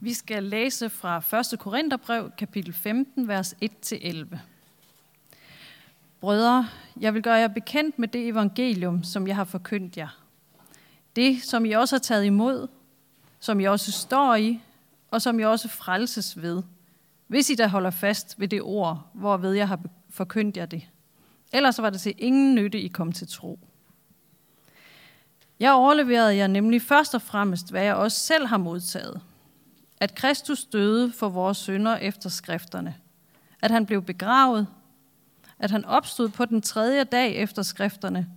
Vi skal læse fra 1. Korintherbrev, kapitel 15, vers 1-11. Brødre, jeg vil gøre jer bekendt med det evangelium, som jeg har forkyndt jer. Det, som I også har taget imod, som I også står i, og som I også frelses ved, hvis I da holder fast ved det ord, hvorved jeg har forkyndt jer det. Ellers var det til ingen nytte, I kom til tro. Jeg overleverede jer nemlig først og fremmest, hvad jeg også selv har modtaget. At Kristus døde for vores synder efter skrifterne. At han blev begravet. At han opstod på den tredje dag efter skrifterne.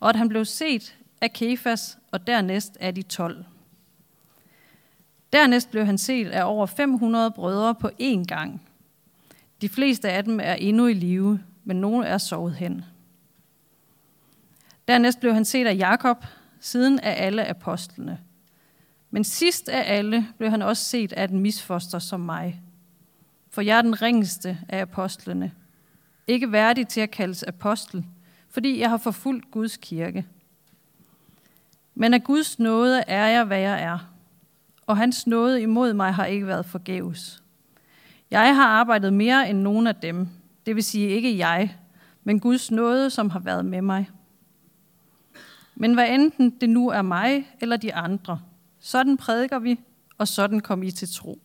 Og at han blev set af Kefas og dernæst af de tolv. Dernæst blev han set af over 500 brødre på én gang. De fleste af dem er endnu i live, men nogle er sovet hen. Dernæst blev han set af Jakob, siden af alle apostlene. Men sidst af alle blev han også set af den misfoster som mig. For jeg er den ringeste af apostlene. Ikke værdig til at kaldes apostel, fordi jeg har forfulgt Guds kirke. Men af Guds nåde er jeg, hvad jeg er. Og hans nåde imod mig har ikke været forgæves. Jeg har arbejdet mere end nogen af dem. Det vil sige ikke jeg, men Guds nåde, som har været med mig. Men hvad enten det nu er mig eller de andre, sådan prædiker vi, og sådan kom I til tro.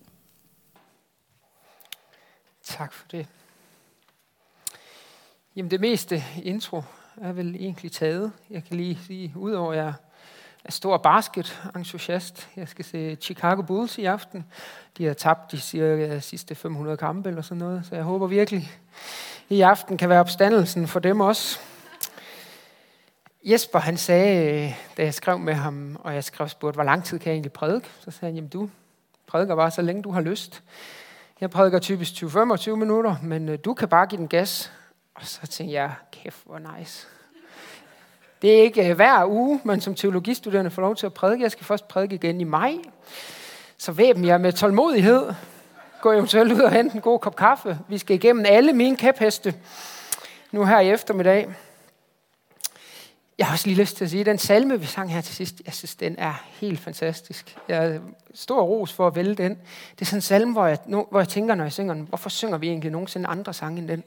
Tak for det. Jamen det meste intro er vel egentlig taget. Jeg kan lige sige, udover at jeg er stor basket-entusiast. Jeg skal se Chicago Bulls i aften. De har tabt de cirka sidste 500 kampe eller sådan noget, så jeg håber virkelig, i aften kan være opstandelsen for dem også. Jesper han sagde, øh, da jeg skrev med ham, og jeg skrev spurgte, hvor lang tid kan jeg egentlig prædike? Så sagde han, jamen du prædiker bare så længe du har lyst. Jeg prædiker typisk 20-25 minutter, men øh, du kan bare give den gas. Og så tænkte jeg, kæft hvor nice. Det er ikke øh, hver uge, man som teologistuderende får lov til at prædike. Jeg skal først prædike igen i maj. Så væb jeg med tålmodighed. Gå eventuelt ud og hente en god kop kaffe. Vi skal igennem alle mine kæpheste nu her i eftermiddag. Jeg har også lige lyst til at sige, at den salme, vi sang her til sidst, jeg synes, den er helt fantastisk. Jeg er stor ros for at vælge den. Det er sådan en salme, hvor jeg, hvor jeg tænker, når jeg synger den, hvorfor synger vi egentlig nogensinde andre sange end den?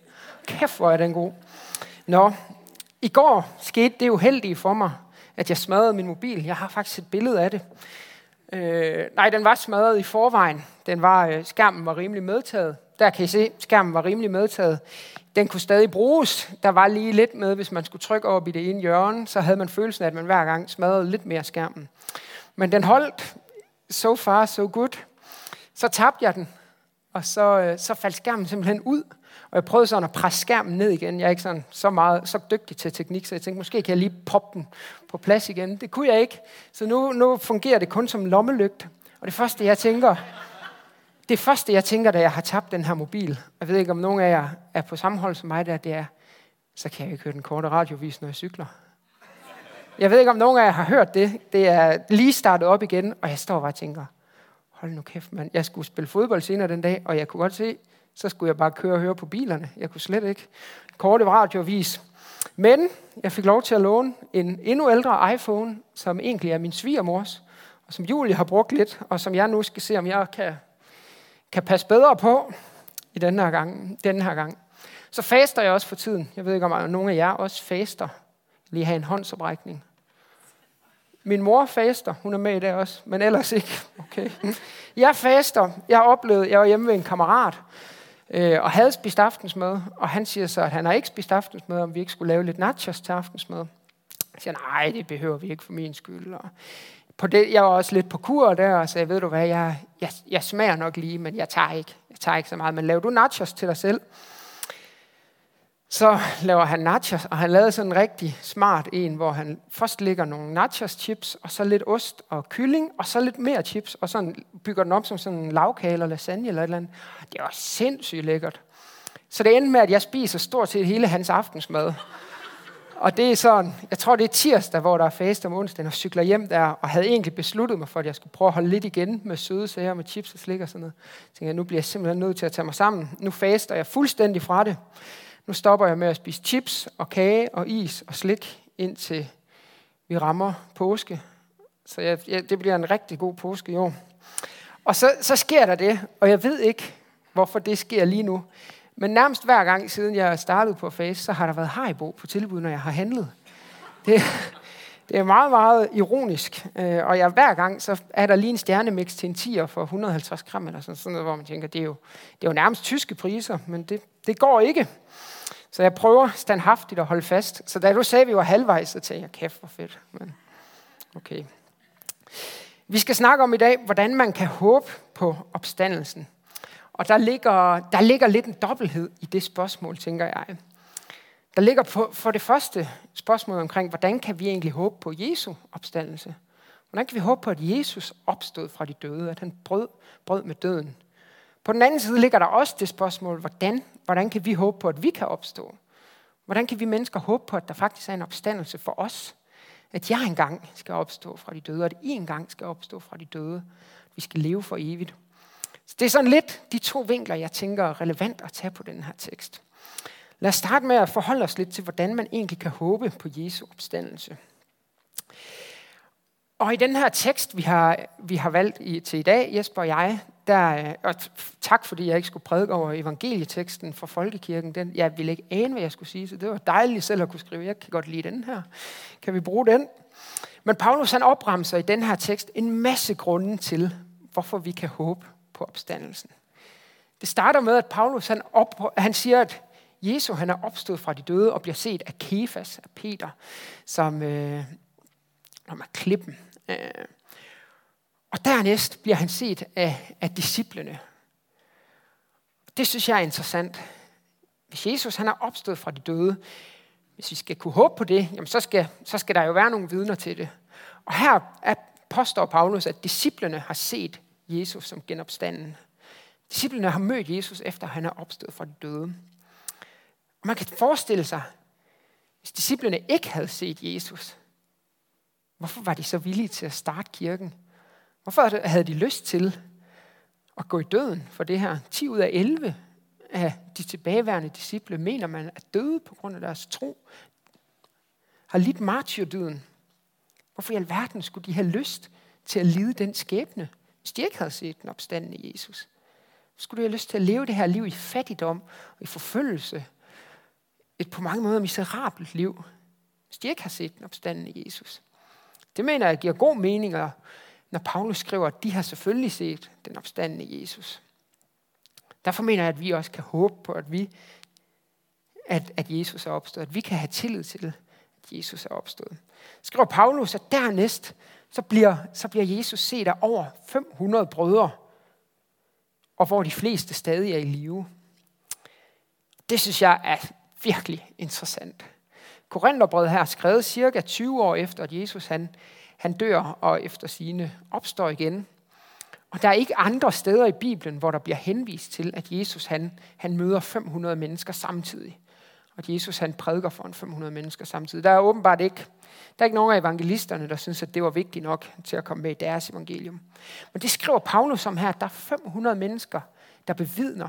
Kæft, hvor er den god. Nå, i går skete det uheldige for mig, at jeg smadrede min mobil. Jeg har faktisk et billede af det. Øh, nej, den var smadret i forvejen. Den var, øh, skærmen var rimelig medtaget. Der kan I se, skærmen var rimelig medtaget. Den kunne stadig bruges. Der var lige lidt med, hvis man skulle trykke op i det ene hjørne, så havde man følelsen af, at man hver gang smadrede lidt mere skærmen. Men den holdt so far, so good. Så tabte jeg den, og så, øh, så faldt skærmen simpelthen ud. Og jeg prøvede sådan at presse skærmen ned igen. Jeg er ikke sådan, så, meget, så dygtig til teknik, så jeg tænkte, måske kan jeg lige poppe den på plads igen. Det kunne jeg ikke. Så nu, nu fungerer det kun som lommelygt. Og det første, jeg tænker, det første, jeg tænker, da jeg har tabt den her mobil, jeg ved ikke, om nogen af jer er på samme hold som mig der, det er, så kan jeg ikke høre den korte radiovis, når jeg cykler. Jeg ved ikke, om nogen af jer har hørt det. Det er lige startet op igen, og jeg står bare og tænker, hold nu kæft, mand. Jeg skulle spille fodbold senere den dag, og jeg kunne godt se, så skulle jeg bare køre og høre på bilerne. Jeg kunne slet ikke. Korte radiovis. Men jeg fik lov til at låne en endnu ældre iPhone, som egentlig er min svigermors, og som Julie har brugt lidt, og som jeg nu skal se, om jeg kan kan passe bedre på i den her gang. Den her gang. Så faster jeg også for tiden. Jeg ved ikke, om nogen af jer også faster. Lige have en håndsoprækning. Min mor faster, hun er med i det også, men ellers ikke. Okay. Jeg faster. Jeg har jeg var hjemme ved en kammerat, øh, og havde spist aftensmad, og han siger så, at han har ikke spist aftensmad, om vi ikke skulle lave lidt nachos til aftensmad. Jeg siger, nej, det behøver vi ikke for min skyld. Og på det, jeg var også lidt på kur der, og sagde, ved du hvad, jeg, jeg, jeg smager nok lige, men jeg tager ikke. Jeg tager ikke så meget. Men laver du nachos til dig selv? Så laver han nachos, og han lavede sådan en rigtig smart en, hvor han først lægger nogle nachos chips, og så lidt ost og kylling, og så lidt mere chips, og så bygger den op som sådan en lavkage eller lasagne eller et eller andet. Det var sindssygt lækkert. Så det endte med, at jeg spiser stort set hele hans aftensmad. Og det er sådan, jeg tror det er tirsdag, hvor der er faste om onsdagen, og cykler hjem der, og havde egentlig besluttet mig for, at jeg skulle prøve at holde lidt igen med søde sager, med chips og slik og sådan noget. Jeg tænkte, nu bliver jeg simpelthen nødt til at tage mig sammen. Nu faster jeg fuldstændig fra det. Nu stopper jeg med at spise chips og kage og is og slik, indtil vi rammer påske. Så jeg, jeg, det bliver en rigtig god påske i år. Og så, så sker der det, og jeg ved ikke, hvorfor det sker lige nu. Men nærmest hver gang, siden jeg startede på Face, så har der været Haribo på tilbud, når jeg har handlet. Det, det er meget, meget ironisk. Øh, og jeg, hver gang, så er der lige en stjernemix til en 10'er for 150 gram, eller sådan, sådan noget, hvor man tænker, det er jo, det er jo nærmest tyske priser, men det, det går ikke. Så jeg prøver standhaftigt at holde fast. Så da du sagde, at vi var halvvejs, så tænkte jeg, kæft, hvor fedt. Men okay. Vi skal snakke om i dag, hvordan man kan håbe på opstandelsen. Og der ligger, der ligger lidt en dobbelthed i det spørgsmål, tænker jeg. Der ligger på, for det første spørgsmål omkring, hvordan kan vi egentlig håbe på Jesu opstandelse? Hvordan kan vi håbe på, at Jesus opstod fra de døde, at han brød, brød med døden? På den anden side ligger der også det spørgsmål, hvordan, hvordan kan vi håbe på, at vi kan opstå? Hvordan kan vi mennesker håbe på, at der faktisk er en opstandelse for os? At jeg engang skal opstå fra de døde, og at I engang skal opstå fra de døde. Vi skal leve for evigt. Så det er sådan lidt de to vinkler, jeg tænker er relevant at tage på den her tekst. Lad os starte med at forholde os lidt til, hvordan man egentlig kan håbe på Jesu opstandelse. Og i den her tekst, vi har, vi har valgt i, til i dag, Jesper og jeg, der, og tak fordi jeg ikke skulle prædike over evangelieteksten fra folkekirken. Den, jeg ville ikke ane, hvad jeg skulle sige, så det var dejligt selv at kunne skrive. Jeg kan godt lide den her. Kan vi bruge den? Men Paulus han opremser i den her tekst en masse grunde til, hvorfor vi kan håbe på opstandelsen. Det starter med, at Paulus han, op, han siger, at Jesus han er opstået fra de døde og bliver set af Kefas, af Peter, som, øh, som er klippen. Øh. Og dernæst bliver han set af, af disciplene. Det synes jeg er interessant. Hvis Jesus han er opstået fra de døde, hvis vi skal kunne håbe på det, jamen så, skal, så skal der jo være nogle vidner til det. Og her er påstår Paulus, at disciplene har set Jesus som genopstanden. Disciplene har mødt Jesus, efter han er opstået fra de døde. Og man kan forestille sig, hvis disciplene ikke havde set Jesus, hvorfor var de så villige til at starte kirken? Hvorfor havde de lyst til at gå i døden for det her? 10 ud af 11 af de tilbageværende disciple mener man er døde på grund af deres tro. Har lidt martyrdøden. Hvorfor i alverden skulle de have lyst til at lide den skæbne, hvis de ikke havde set den opstandende Jesus? Skulle de have lyst til at leve det her liv i fattigdom og i forfølgelse et på mange måder miserabelt liv, hvis de ikke har set den opstandende Jesus. Det mener jeg giver god mening, når Paulus skriver, at de har selvfølgelig set den opstandende Jesus. Derfor mener jeg, at vi også kan håbe på, at, vi, at, at Jesus er opstået. At vi kan have tillid til, at Jesus er opstået. Skriver Paulus, at dernæst, så bliver, så bliver Jesus set af over 500 brødre, og hvor de fleste stadig er i live. Det synes jeg er virkelig interessant. Korintherbrevet her er skrevet cirka 20 år efter, at Jesus han, han dør og efter sine opstår igen. Og der er ikke andre steder i Bibelen, hvor der bliver henvist til, at Jesus han, han møder 500 mennesker samtidig. Og at Jesus han prædiker for en 500 mennesker samtidig. Der er åbenbart ikke, der er ikke nogen af evangelisterne, der synes, at det var vigtigt nok til at komme med i deres evangelium. Men det skriver Paulus om her, at der er 500 mennesker, der bevidner,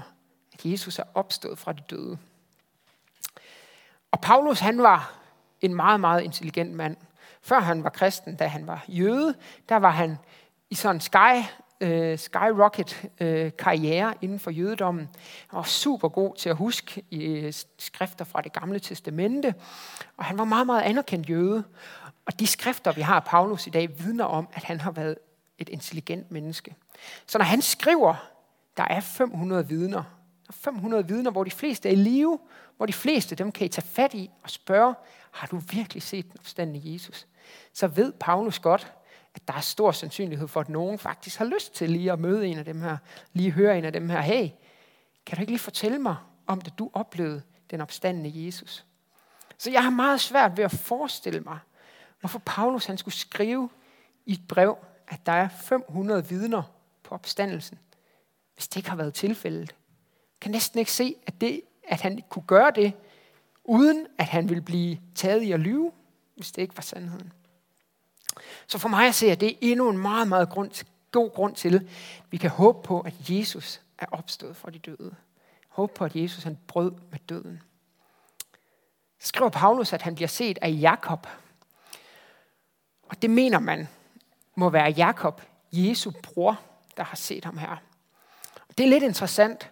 at Jesus er opstået fra de døde. Og Paulus, han var en meget, meget intelligent mand. Før han var kristen, da han var jøde, der var han i sådan en sky, øh, skyrocket øh, karriere inden for jødedommen. Han var super god til at huske i øh, skrifter fra det gamle testamente. Og han var meget, meget anerkendt jøde. Og de skrifter, vi har af Paulus i dag, vidner om, at han har været et intelligent menneske. Så når han skriver, der er 500 vidner, der er 500 vidner, hvor de fleste er i live, hvor de fleste dem kan I tage fat i og spørge, har du virkelig set den opstandende Jesus? Så ved Paulus godt, at der er stor sandsynlighed for, at nogen faktisk har lyst til lige at møde en af dem her, lige høre en af dem her, hey, kan du ikke lige fortælle mig om det, du oplevede den opstandende Jesus? Så jeg har meget svært ved at forestille mig, hvorfor Paulus han skulle skrive i et brev, at der er 500 vidner på opstandelsen, hvis det ikke har været tilfældet. Jeg kan næsten ikke se, at det at han kunne gøre det, uden at han ville blive taget i at lyve, hvis det ikke var sandheden. Så for mig at se, at det er endnu en meget, meget grund, god grund til, at vi kan håbe på, at Jesus er opstået fra de døde. Håbe på, at Jesus han brød med døden. Så skriver Paulus, at han bliver set af Jakob. Og det mener man må være Jakob, Jesu bror. der har set ham her. Det er lidt interessant,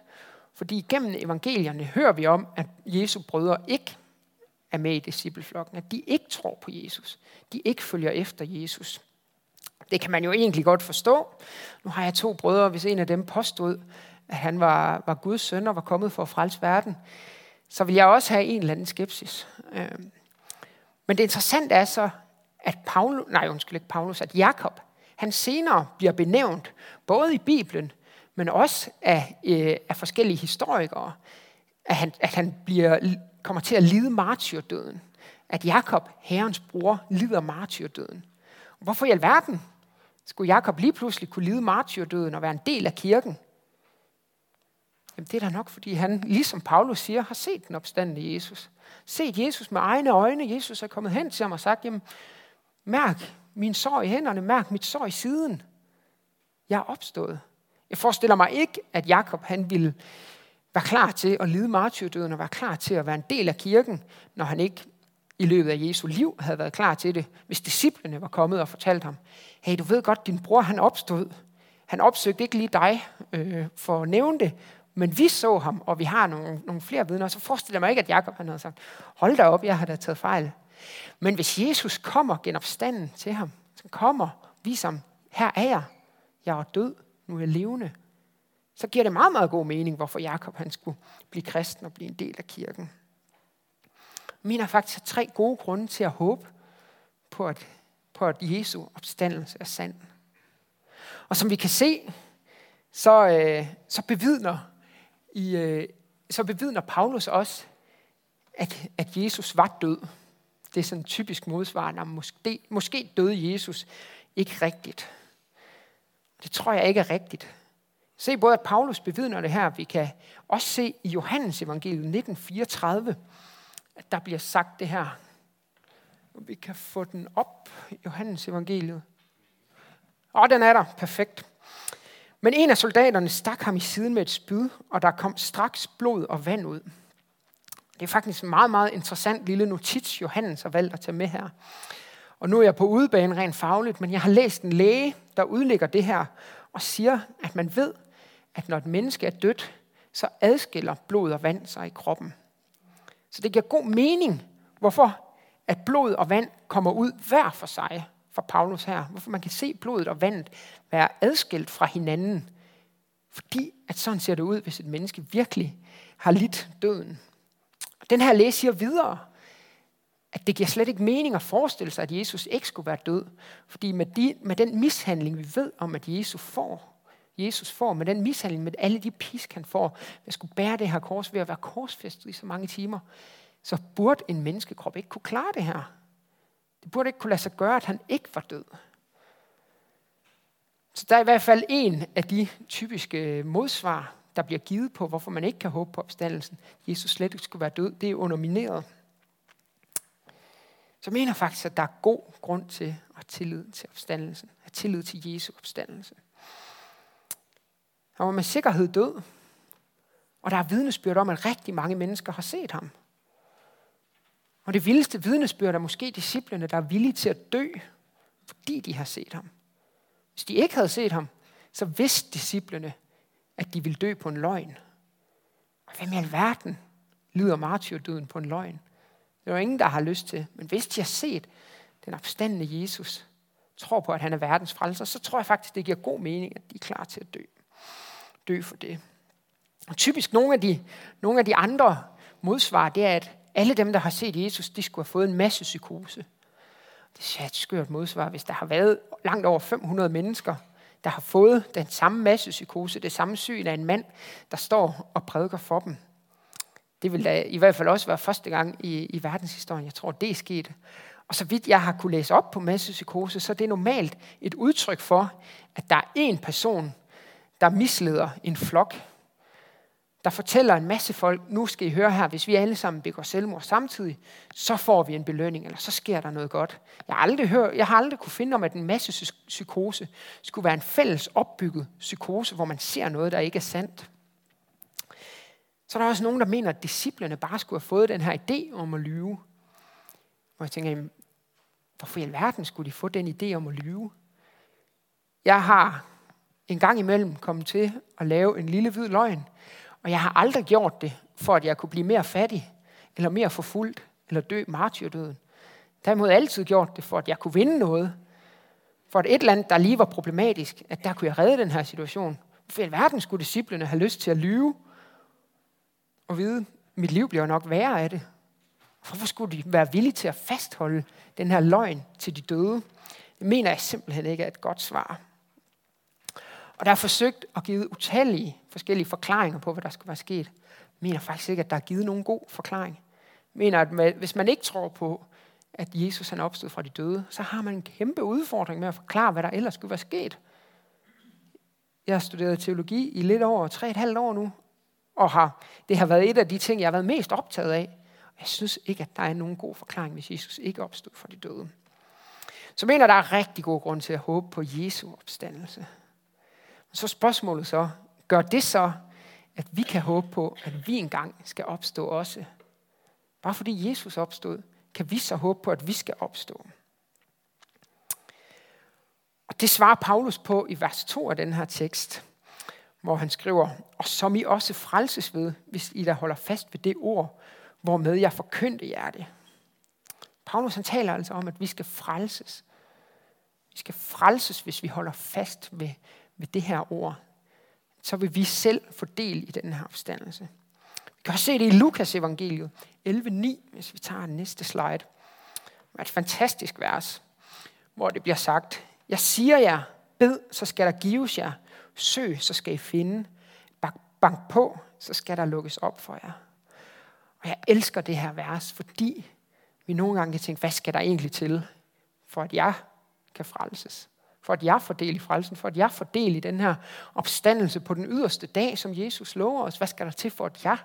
fordi gennem evangelierne hører vi om, at Jesu brødre ikke er med i discipleflokken, at de ikke tror på Jesus, de ikke følger efter Jesus. Det kan man jo egentlig godt forstå. Nu har jeg to brødre, hvis en af dem påstod, at han var, var Guds søn og var kommet for at frelse verden, så vil jeg også have en eller anden skepsis. Øhm, men det interessante er så, at Paulus, nej undskyld ikke Paulus, at Jakob, han senere bliver benævnt, både i Bibelen, men også af, øh, af forskellige historikere, at han, at han bliver, kommer til at lide martyrdøden. At Jakob, herrens bror, lider martyrdøden. Hvorfor i alverden skulle Jakob lige pludselig kunne lide martyrdøden og være en del af kirken? Jamen det er da nok, fordi han, ligesom Paulus siger, har set den opstandende Jesus. Set Jesus med egne øjne. Jesus er kommet hen til ham og sagt, jamen, mærk min sår i hænderne, mærk mit sår i siden. Jeg er opstået. Jeg forestiller mig ikke, at Jakob han ville var klar til at lide martyrdøden og var klar til at være en del af kirken, når han ikke i løbet af Jesu liv havde været klar til det, hvis disciplene var kommet og fortalt ham, hey, du ved godt, din bror han opstod. Han opsøgte ikke lige dig øh, for at nævne det, men vi så ham, og vi har nogle, nogle flere vidner, så forestiller jeg mig ikke, at Jakob han havde sagt, hold da op, jeg har da taget fejl. Men hvis Jesus kommer genopstanden til ham, så kommer, viser ham, her er jeg, jeg er død, nu er jeg levende, så giver det meget, meget god mening, hvorfor Jakob han skulle blive kristen og blive en del af kirken. Jeg mener faktisk tre gode grunde til at håbe på, at, på at Jesu opstandelse er sand. Og som vi kan se, så, øh, så, bevidner, i, øh, så bevidner Paulus også, at, at Jesus var død. Det er sådan en typisk modsvar, når måske, måske døde Jesus ikke rigtigt. Det tror jeg ikke er rigtigt. Se både, at Paulus bevidner det her. Vi kan også se i Johannes evangeliet 1934, at der bliver sagt det her. Vi kan få den op, Johannes evangeliet. Og den er der, perfekt. Men en af soldaterne stak ham i siden med et spyd, og der kom straks blod og vand ud. Det er faktisk en meget, meget interessant lille notits, Johannes har valgt at tage med her. Og nu er jeg på udebane rent fagligt, men jeg har læst en læge, der udlægger det her og siger, at man ved, at når et menneske er dødt, så adskiller blod og vand sig i kroppen. Så det giver god mening, hvorfor at blod og vand kommer ud hver for sig for Paulus her. Hvorfor man kan se blodet og vandet være adskilt fra hinanden. Fordi at sådan ser det ud, hvis et menneske virkelig har lidt døden. Den her læge siger videre, at det giver slet ikke mening at forestille sig, at Jesus ikke skulle være død. Fordi med, de, med den mishandling, vi ved om, at Jesus får, Jesus får, med den mishandling, med alle de pisk, han får, at skulle bære det her kors ved at være korsfæstet i så mange timer, så burde en menneskekrop ikke kunne klare det her. Det burde ikke kunne lade sig gøre, at han ikke var død. Så der er i hvert fald en af de typiske øh, modsvar, der bliver givet på, hvorfor man ikke kan håbe på opstandelsen. Jesus slet ikke skulle være død. Det er undermineret. Så jeg mener faktisk, at der er god grund til at have tillid til opstandelsen. At have tillid til Jesu opstandelse. Han var med sikkerhed død. Og der er vidnesbyrd om, at rigtig mange mennesker har set ham. Og det vildeste vidnesbyrd er måske disciplene, der er villige til at dø, fordi de har set ham. Hvis de ikke havde set ham, så vidste disciplene, at de ville dø på en løgn. Og hvem i alverden lider martyrdøden på en løgn? Det er jo ingen, der har lyst til. Men hvis de har set den opstandende Jesus, tror på, at han er verdens frelser, så tror jeg faktisk, det giver god mening, at de er klar til at dø. Dø for det. Og typisk nogle af de, nogle af de andre modsvar, det er, at alle dem, der har set Jesus, de skulle have fået en masse psykose. Det er et skørt modsvar, hvis der har været langt over 500 mennesker, der har fået den samme masse psykose, det samme syn af en mand, der står og prædiker for dem. Det vil da i hvert fald også være første gang i, i verdenshistorien, jeg tror, det er sket. Og så vidt jeg har kunne læse op på massepsykose, så er det normalt et udtryk for, at der er en person, der misleder en flok der fortæller en masse folk, nu skal I høre her, hvis vi alle sammen begår selvmord samtidig, så får vi en belønning, eller så sker der noget godt. Jeg har aldrig, hørt, jeg har aldrig kunne finde om, at en masse psykose skulle være en fælles opbygget psykose, hvor man ser noget, der ikke er sandt. Så er der også nogen, der mener, at disciplerne bare skulle have fået den her idé om at lyve. Hvor jeg tænker, hvorfor i alverden skulle de få den idé om at lyve? Jeg har en gang imellem komme til at lave en lille hvid løgn. Og jeg har aldrig gjort det, for at jeg kunne blive mere fattig, eller mere forfulgt, eller dø martyrdøden. Derimod altid gjort det, for at jeg kunne vinde noget. For at et eller andet, der lige var problematisk, at der kunne jeg redde den her situation. For i verden skulle disciplene have lyst til at lyve og vide, at mit liv bliver nok værre af det. Hvorfor skulle de være villige til at fastholde den her løgn til de døde? Det mener jeg simpelthen ikke er et godt svar. Og der er forsøgt at give utallige forskellige forklaringer på, hvad der skulle være sket. Jeg mener faktisk ikke, at der er givet nogen god forklaring. Jeg mener, at hvis man ikke tror på, at Jesus han opstod fra de døde, så har man en kæmpe udfordring med at forklare, hvad der ellers skulle være sket. Jeg har studeret teologi i lidt over tre et halvt år nu, og har, det har været et af de ting, jeg har været mest optaget af. Jeg synes ikke, at der er nogen god forklaring, hvis Jesus ikke opstod fra de døde. Så mener der er rigtig god grund til at håbe på Jesu opstandelse. Så spørgsmålet så, gør det så, at vi kan håbe på, at vi engang skal opstå også? Bare fordi Jesus opstod, kan vi så håbe på, at vi skal opstå? Og det svarer Paulus på i vers 2 af den her tekst, hvor han skriver, og som I også frelses ved, hvis I der holder fast ved det ord, hvormed jeg forkyndte jer det. Paulus han taler altså om, at vi skal frelses. Vi skal frelses, hvis vi holder fast ved, ved det her ord. Så vil vi selv få del i den her opstandelse. Vi kan også se det i Lukas evangeliet 11.9, hvis vi tager næste slide. Det er et fantastisk vers, hvor det bliver sagt, Jeg siger jer, bed, så skal der gives jer. Søg, så skal I finde. Bank, bank på, så skal der lukkes op for jer. Og jeg elsker det her vers, fordi vi nogle gange kan tænke, hvad skal der egentlig til, for at jeg kan frelses? For at jeg får del i frelsen, for at jeg får del i den her opstandelse på den yderste dag, som Jesus lover os. Hvad skal der til, for at jeg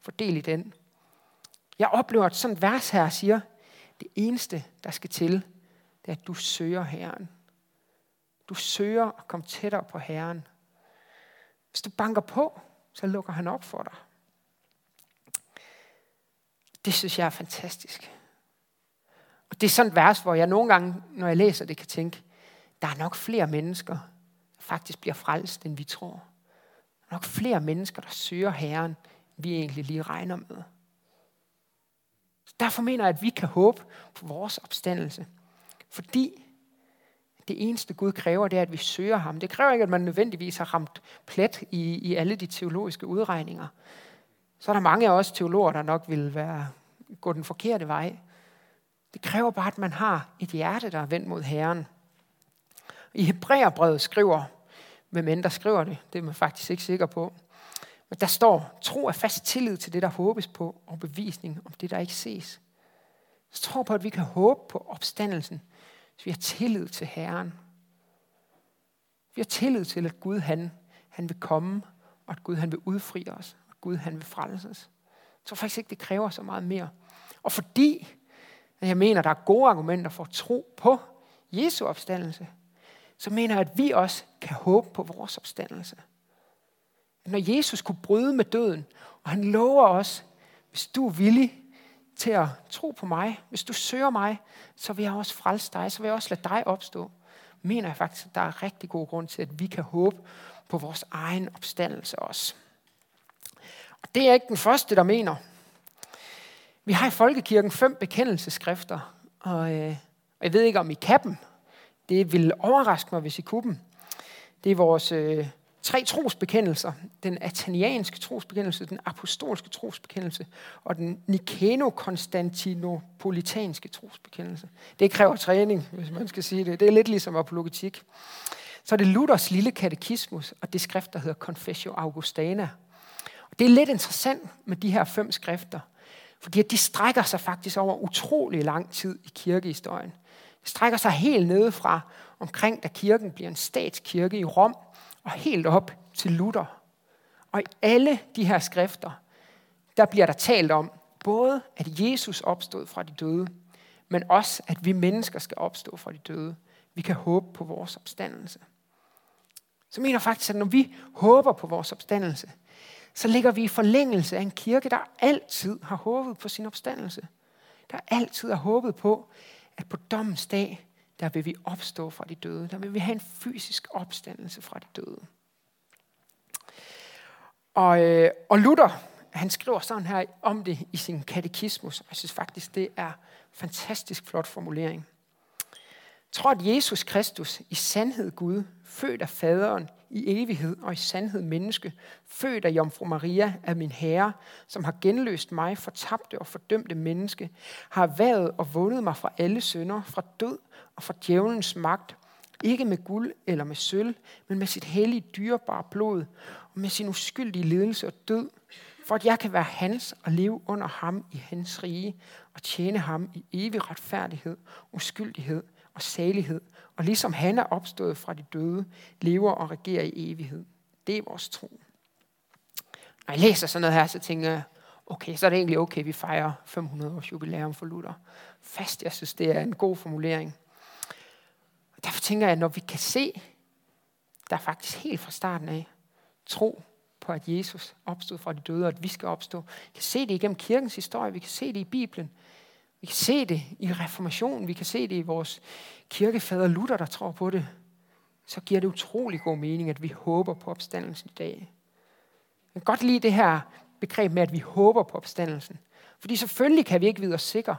får del i den? Jeg oplever, at sådan et vers her siger, det eneste, der skal til, det er, at du søger Herren. Du søger at komme tættere på Herren. Hvis du banker på, så lukker han op for dig. Det synes jeg er fantastisk. Og det er sådan et vers, hvor jeg nogle gange, når jeg læser det, kan tænke, der er nok flere mennesker, der faktisk bliver frelst, end vi tror. Der er nok flere mennesker, der søger Herren, end vi egentlig lige regner med. Derfor mener jeg, at vi kan håbe på vores opstandelse. Fordi det eneste Gud kræver, det er, at vi søger ham. Det kræver ikke, at man nødvendigvis har ramt plet i, i alle de teologiske udregninger. Så er der mange af os teologer, der nok vil være, gå den forkerte vej. Det kræver bare, at man har et hjerte, der er vendt mod Herren. I Hebræerbrevet skriver, hvem end der skriver det, det er man faktisk ikke sikker på, men der står, tro er fast tillid til det, der håbes på, og bevisning om det, der ikke ses. Så tror på, at vi kan håbe på opstandelsen, hvis vi har tillid til Herren. Vi har tillid til, at Gud han, han vil komme, og at Gud han vil udfri os, og at Gud han vil frelse os. Jeg tror faktisk ikke, det kræver så meget mere. Og fordi jeg mener, der er gode argumenter for at tro på Jesu opstandelse, så mener jeg, at vi også kan håbe på vores opstandelse. Når Jesus kunne bryde med døden, og han lover os, hvis du er villig til at tro på mig, hvis du søger mig, så vil jeg også frelse dig, så vil jeg også lade dig opstå. Mener jeg faktisk, at der er rigtig god grund til, at vi kan håbe på vores egen opstandelse også. Og det er ikke den første, der mener. Vi har i Folkekirken fem bekendelseskrifter, og, øh, og jeg ved ikke, om I kan dem. Det vil overraske mig, hvis I kunne dem. Det er vores øh, tre trosbekendelser. Den atanianske trosbekendelse, den apostolske trosbekendelse og den nikeno-konstantinopolitanske trosbekendelse. Det kræver træning, hvis man skal sige det. Det er lidt ligesom apologetik. Så er det Luthers lille katekismus, og det skrift, der hedder Confessio Augustana. Og det er lidt interessant med de her fem skrifter, fordi de strækker sig faktisk over utrolig lang tid i kirkehistorien. Strækker sig helt nede fra omkring, da kirken bliver en statskirke i Rom, og helt op til Luther. Og i alle de her skrifter, der bliver der talt om, både at Jesus opstod fra de døde, men også at vi mennesker skal opstå fra de døde. Vi kan håbe på vores opstandelse. Så mener faktisk, at når vi håber på vores opstandelse, så ligger vi i forlængelse af en kirke, der altid har håbet på sin opstandelse. Der altid har håbet på, at på dommens dag der vil vi opstå fra de døde. Der vil vi have en fysisk opstandelse fra de døde. Og, øh, og Luther, han skriver sådan her om det i sin katekismus. Jeg synes faktisk, det er fantastisk flot formulering. Tror, at Jesus Kristus i sandhed Gud, født af faderen i evighed og i sandhed menneske, født af Jomfru Maria af min Herre, som har genløst mig, fortabte og fordømte menneske, har været og vundet mig fra alle synder, fra død og fra djævelens magt, ikke med guld eller med sølv, men med sit hellige dyrebare blod, og med sin uskyldige lidelse og død, for at jeg kan være hans og leve under ham i hans rige, og tjene ham i evig retfærdighed, uskyldighed og salighed, og ligesom han er opstået fra de døde, lever og regerer i evighed. Det er vores tro. Når jeg læser sådan noget her, så tænker jeg, okay, så er det egentlig okay, at vi fejrer 500 års jubilæum for Luther. Fast, jeg synes, det er en god formulering. Derfor tænker jeg, at når vi kan se, der er faktisk helt fra starten af, tro på, at Jesus opstod fra de døde, og at vi skal opstå. Vi kan se det igennem kirkens historie, vi kan se det i Bibelen, vi kan se det i reformationen, vi kan se det i vores kirkefader Luther, der tror på det. Så giver det utrolig god mening, at vi håber på opstandelsen i dag. Jeg kan godt lide det her begreb med, at vi håber på opstandelsen. Fordi selvfølgelig kan vi ikke vide os sikre.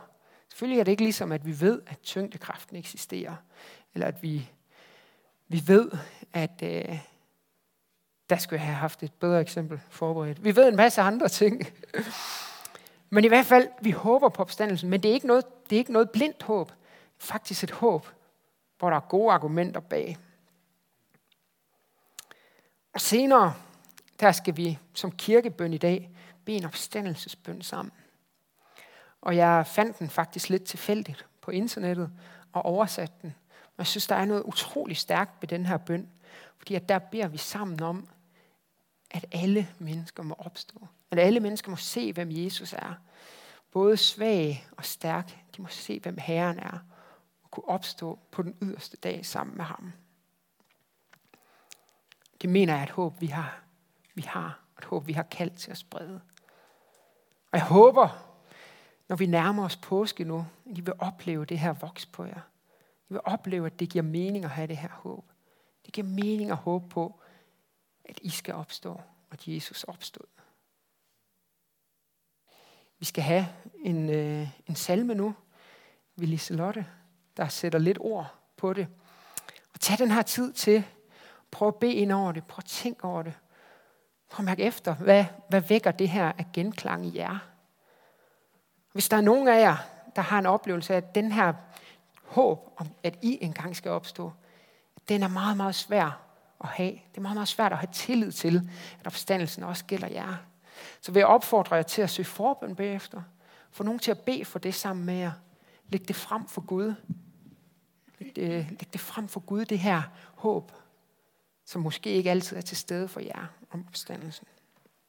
Selvfølgelig er det ikke ligesom, at vi ved, at tyngdekraften eksisterer. Eller at vi, vi ved, at øh, der skulle jeg have haft et bedre eksempel forberedt. Vi ved en masse andre ting. Men i hvert fald, vi håber på opstandelsen, men det er ikke noget, det er ikke noget blindt håb. Faktisk et håb, hvor der er gode argumenter bag. Og senere, der skal vi som kirkebøn i dag bede en opstandelsesbøn sammen. Og jeg fandt den faktisk lidt tilfældigt på internettet og oversatte den. Og jeg synes, der er noget utrolig stærkt ved den her bøn. Fordi at der beder vi sammen om, at alle mennesker må opstå. At alle mennesker må se, hvem Jesus er. Både svag og stærk. De må se, hvem Herren er. Og kunne opstå på den yderste dag sammen med ham. Det mener jeg er et håb, vi har. Vi har et håb, vi har kaldt til at sprede. Og jeg håber, når vi nærmer os påske nu, at I vil opleve det her voks på jer. I vil opleve, at det giver mening at have det her håb. Det giver mening at håbe på, at I skal opstå, og at Jesus opstod. Vi skal have en, øh, en salme nu, ved Liselotte, der sætter lidt ord på det. Og tag den her tid til, prøv at bede ind over det, prøv at tænke over det. Prøv at mærke efter, hvad, hvad vækker det her af genklang i jer? Hvis der er nogen af jer, der har en oplevelse af, at den her håb om, at I engang skal opstå, den er meget, meget svær at have. Det er meget, meget svært at have tillid til, at opstandelsen også gælder jer. Så vil jeg opfordre jer til at søge forbøn bagefter. Få nogen til at bede for det sammen med jer. Læg det frem for Gud. Læg det, læg det frem for Gud, det her håb, som måske ikke altid er til stede for jer om opstandelsen.